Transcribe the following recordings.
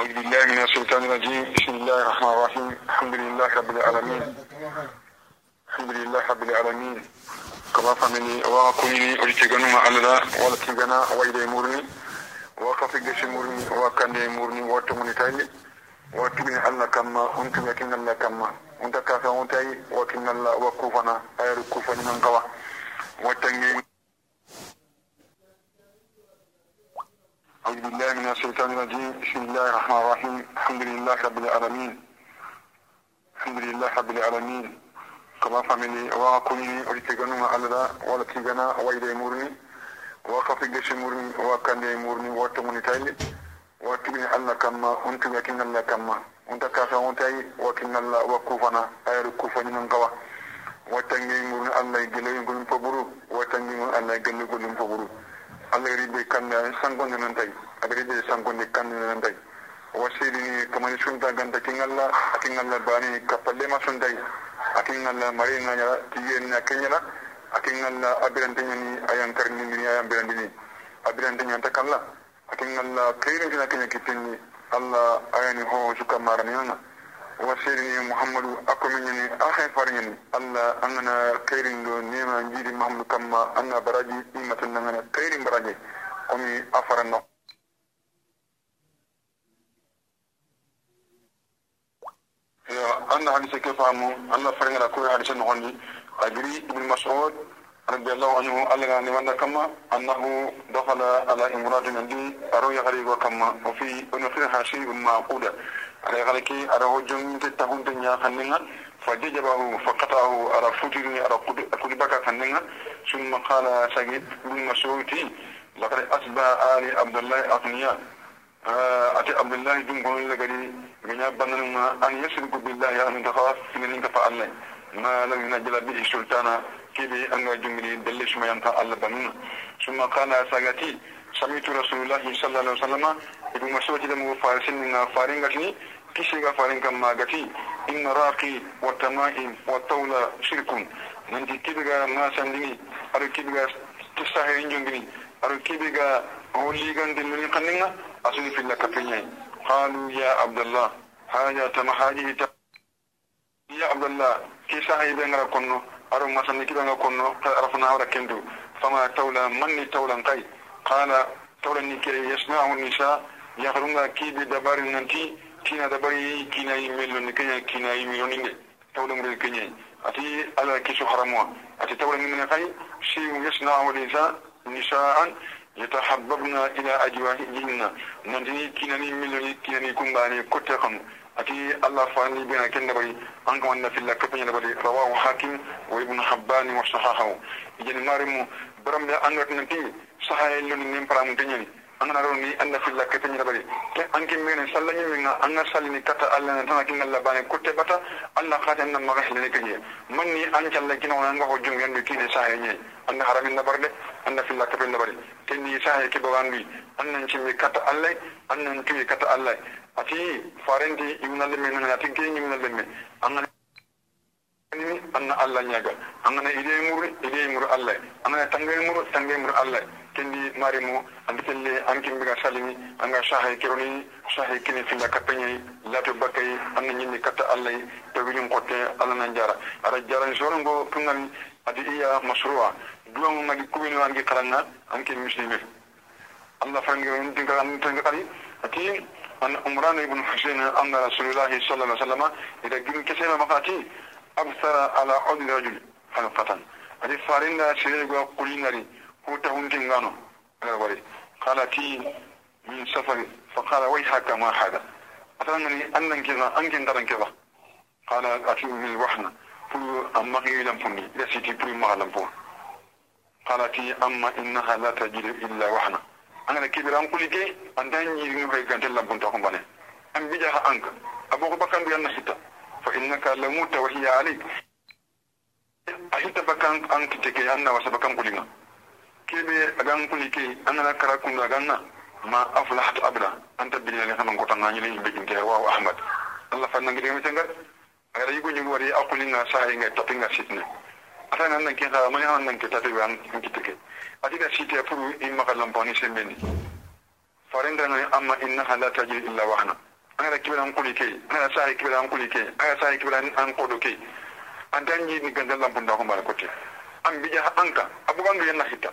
أعوذ بالله من الشيطان الرجيم. بسم الله الرحمن الرحيم. الحمد لله رب العالمين. الحمد لله رب العالمين. كما فهمني وكوني أريتغنو ما الله ولا تغنا ويدي مورني. وكفي جيش مورني وكان مورني وتمني تايلي وتبني الله كما أنت لكن الله كما. أنت كافي أنت وكن الله وكوفنا. أير كوفنا من قوا وتنجي أعوذ بالله من الشيطان الرجيم. بسم الله الرحمن الرحيم. الحمد لله رب العالمين. الحمد لله رب العالمين. كما فهمني وكوني أريتغنو ما الله ولا تغنا ويدي مورني وكفي جيش مورني وكان مورني وتمني تايلي وتبني الله كما أنت لكن الله كما. أنت كافي أنت وكن الله وكوفنا. أير من قوا وتنجي مورني الله يجلي يقولون فبرو. وتنجي الله يجلي alagari be kanda eh, sankonde nan tay agari be sankonde kanda nan tay wasiri kamani sunta ganta kingalla akingalla bani kapalle ma suntai akingalla marina ya tiyen na kenyala akingalla ni ayang ayan karni ni ayan birande ni abirante nyanta kalla akingalla kayrin na kenya ni, alla ayani ho suka marani nana وسيرني محمد أكمنني أخي فرني الله أنا كيرين دو نيما محمد كما أنا براجي إيمة نغنا كيرين براجي أمي أفرنا أنا حديث كيف أمو الله فرني كوي حديث نغني أجري ابن مسعود رضي الله عنه قال لنا من كما أنه دخل على امرأة عندي أروي غريب وكما وفي ونفرها شيء معقولة على غلكي على وجن تتهون دنيا خننا فججبه فقطعه على فترني على كل بكا خننا ثم قال سيد بن مسعود لقد أصبح آل عبد الله أغنياء أتي عبد الله بن قول لقدي من يبنى أن يشرك بالله أن تخاف من أن تفعل ما لم ينجل به سلطانا كيبي أن جمري دلش ما ينفع الله بنون ثم قال ساقتي سمعت رسول الله صلى الله عليه وسلم لم فارسين من فارين غتني كيشي فارين كما غتي إن راقي والتمائم والطولة شرك ننتي كيبغا ما سندني أرو كيبغا تساهرين جنبني أرو كيبغا هولي غندن من قننا أصلي في الله كفيني قالوا يا عبد الله هذا تمحاجه يا عبد الله كي ساهي بengara konno aro masani kibanga konno ka arafna awra kendo fama tawla manni tawlan kai qala tawla ni ke yasma'u nisa yakhrunga kibi dabari nanti kina dabari kina yimelo ni kenya kina yimelo ni ne tawla ngre kenya ati ala kisu haramwa ati tawla ni ne kai shi yasma'u nisa nisa'an yatahabbabna ila ajwahihinna nanti kina ni yimelo ni kina ni kumbani kotte kanu ati allah fani bina ken dabari an kan wannan filla kafin dabari rawahu hakim wa ibn habban wa sahahahu ijeni marimu baram ya an gatnan ti sahaya lon nin param tanyani an na roni an filla kafin dabari ke an kin mene sallani min an na sallini kata allah na tana kin allah bane kutte bata allah khatan nan maga hilne kanye manni an jalla kina wannan ga hojjum yandu kine sahaya nye an na haramin na barde an na filla kafin dabari ken ni sahaya ke bawandu an nan cimmi kata allah an nan tuwi kata allah ati farenti imna lemme nan ati ke imna lemme angana ni anna allah nyaga angana ide mur ide mur allah angana tangay mur tangay mur allah kendi marimu andi kelle an kimbiga salimi anga shahay kironi shahay kini filla katanya lato bakay anna nyinni kata allay to kote ngotte alla nan jara ara jaran sorango kungan adi iya masruwa duang magi kubini wangi karanga ankin muslimi allah fangi ndinga anu ndinga anu kali. Ati an umran ibn husayn anna rasulullah sallallahu alaihi wasallam ida gin kesema makati absara ala udri rajul halqatan adi farinda sirego kulinari. هو تهون كنغانو قال تي من سفر فقال ويحك ما هذا أترنني أنن كذا أنكن درن كذا. قال أتي من الوحنة فلو أما غير لمفني لا سيتي فلو ما لمفو قال تي أما إنها لا تجد إلا وحنة angana kibira an kulike an tan yiri ngi gante lambun ta kumbane an bija ha anka aboko bakan bi anna sita fa innaka lamuta wa hiya alik ahita bakan an kebe agan kuni ke anana kara kunga ganna ma aflahtu abda. Anta billahi kan ko tan ngani be inte wa ahmad. Allah fanna ngi mi tangar agara yugo ngi wari akuli nga sahi nga tapi nga sitne ata nan nan ke ha ma nan nan ke tapi ban ngi tike ati da siti a furu imma kalam boni sembeni. Farenda ngi amma inna ta ji illa wahna. Angara kibra an kuli ke angara sahi kibra an kuli ke angara sahi kibran an kodo ke. Andan yi ni gandal lambunda ko mara kote. An bija anka abugan do yana hita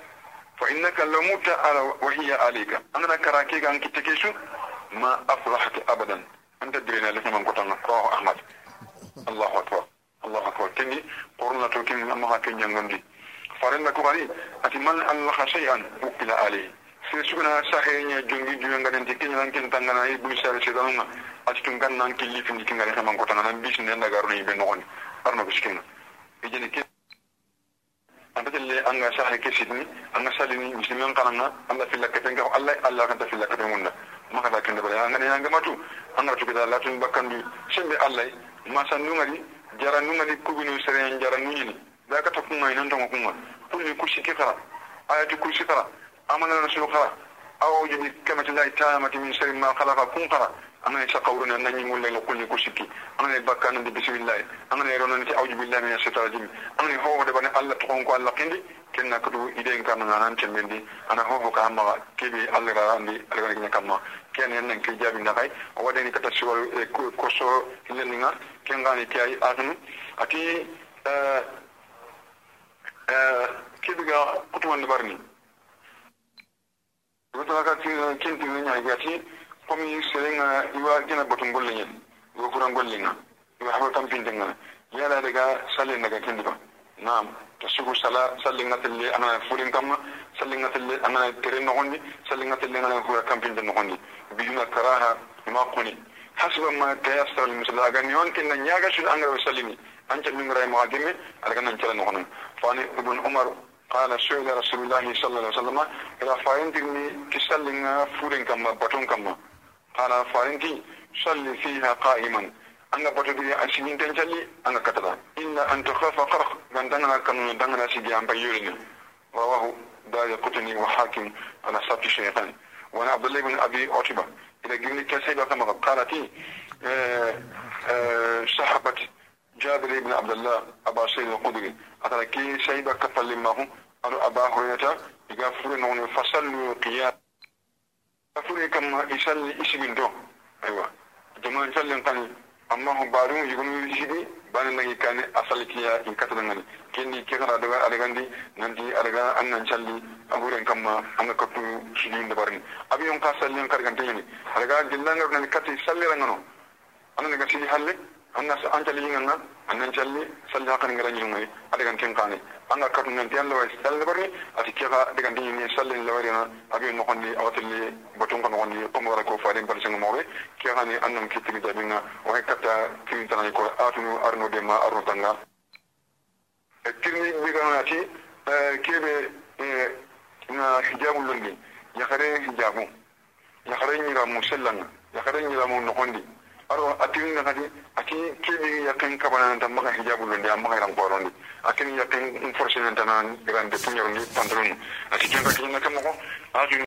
فإنك لموت على وهي عليك أننا كراكيك أنك تكيشو ما أفلحت أبدا. أنت درينا لك من قطن رواه أحمد. الله أكبر. الله أكبر. كني قرنا توكين لما هكين ينغندي. فارن لك غني أتي من الله شيئا وكلا عليه سيسونا ساحيني جنجي جنجي جنجي كين لنكين تنغنا إيه يبني سالي سيدان أتي تنغنا نكي ليفن لكين غريخ من قطن أنا بيسن لنغارني بنغني أرنو بشكين إجاني كين e jeni ke anta telle anga sahe ke sidni anga salini muslimin kananga anda filla katenga allah allah kan ta filla katenga maka da kende bare ngane yanga matu anga to kida latun bakkandu sembe allah ma san nungari jara nungari kubinu sere jara nuni da ka to kuma nan to kuma kulli kushi kifara ayatu kushi kara amana rasul kara aw jibi kamati la tamati min sharri ma khalaqa kun kara angane na nanyi mulle la kulni ko sikki angane bakkanu bi bismillah. Angane ronan ci awju billahi minash shaitanir rajim. Angane ho de bana alla to ko alla kindi ken nakatu iden kan nanan ken mendi. Ana ho ho kama kebe alla ga andi alla ga kama ken en nan ke jabi na kay wadani kata siwal ko so leninga ken ngani ti ay ahnu ati eh eh kibiga kutuman barni Wata ka kin tin nya ga ci komi serenga iwa gina batun golle nyen iwa kuran golle nga iwa hawa tam pintenga yala daga salin daga kindiba na'am tasugu sala sallinga telle ana furin kamma sallinga telle ana tere nogondi sallinga telle ana hura kampinde nogondi biyuna karaha ma kuni hasba ma tayassara al musalla ga nyon kin nan yaga shul anga sallimi an ta min ray muhadimi alaga nan tala nogonon fani ibn umar قال سئل رسول الله صلى الله عليه وسلم إذا فاينتني كسلنا فورين كما بطون كما قال فاينتي صلي فيها قائما. anga bato bi asinin tan jalli anga katata inna an tukhafa qarq man dangana kanu dangana sidi am bayyurin rawahu دار قطني وحاكم على صوت الشيطان. وأنا عبد الله بن أبي عتبة. إلى جبني كسيبه كما قالت صحبت جابر بن عبد الله أبا سيد الخدري أتركي سيبه كفل ما هو أبا هريرة يغفر انه tafuri kamma i salli i sigin to aywa jama sallen kan amma ho barum yugonu sigi bani nagi kani a sallikiya in katana ngani kini ke kana daga adagandi nanti adaga an nan salli aburen kamma an ga kattu sigi inda barni abi yon ka salli an kargante yani adaga gillanga nan kati salli rangano an daga sigi halle anna sa an salli ngana an salli salli hakan ngara ni ngai adagan ken kani anga katu nan tiyan lawa salli barni ati kega daga ndi ni salin lawari na abi no kondi awatli batun kono kondi ko mo ko faade bal sengo mobe ke ni annam kitigi jabinga o hay kata kimi tan ko atunu arno de arno tanga. E kirni bi ga ati kebe na hijabu londi yakare hijabu. Yakare ni ga musallanga yakare ni ga mo no aro atin na kadi akin kini yakin kabana ta maka hijabu non da maka ran koron ni akin yakin enforcement na daga de punyar ni pantalon. Akin kan kakin kamo ko ajun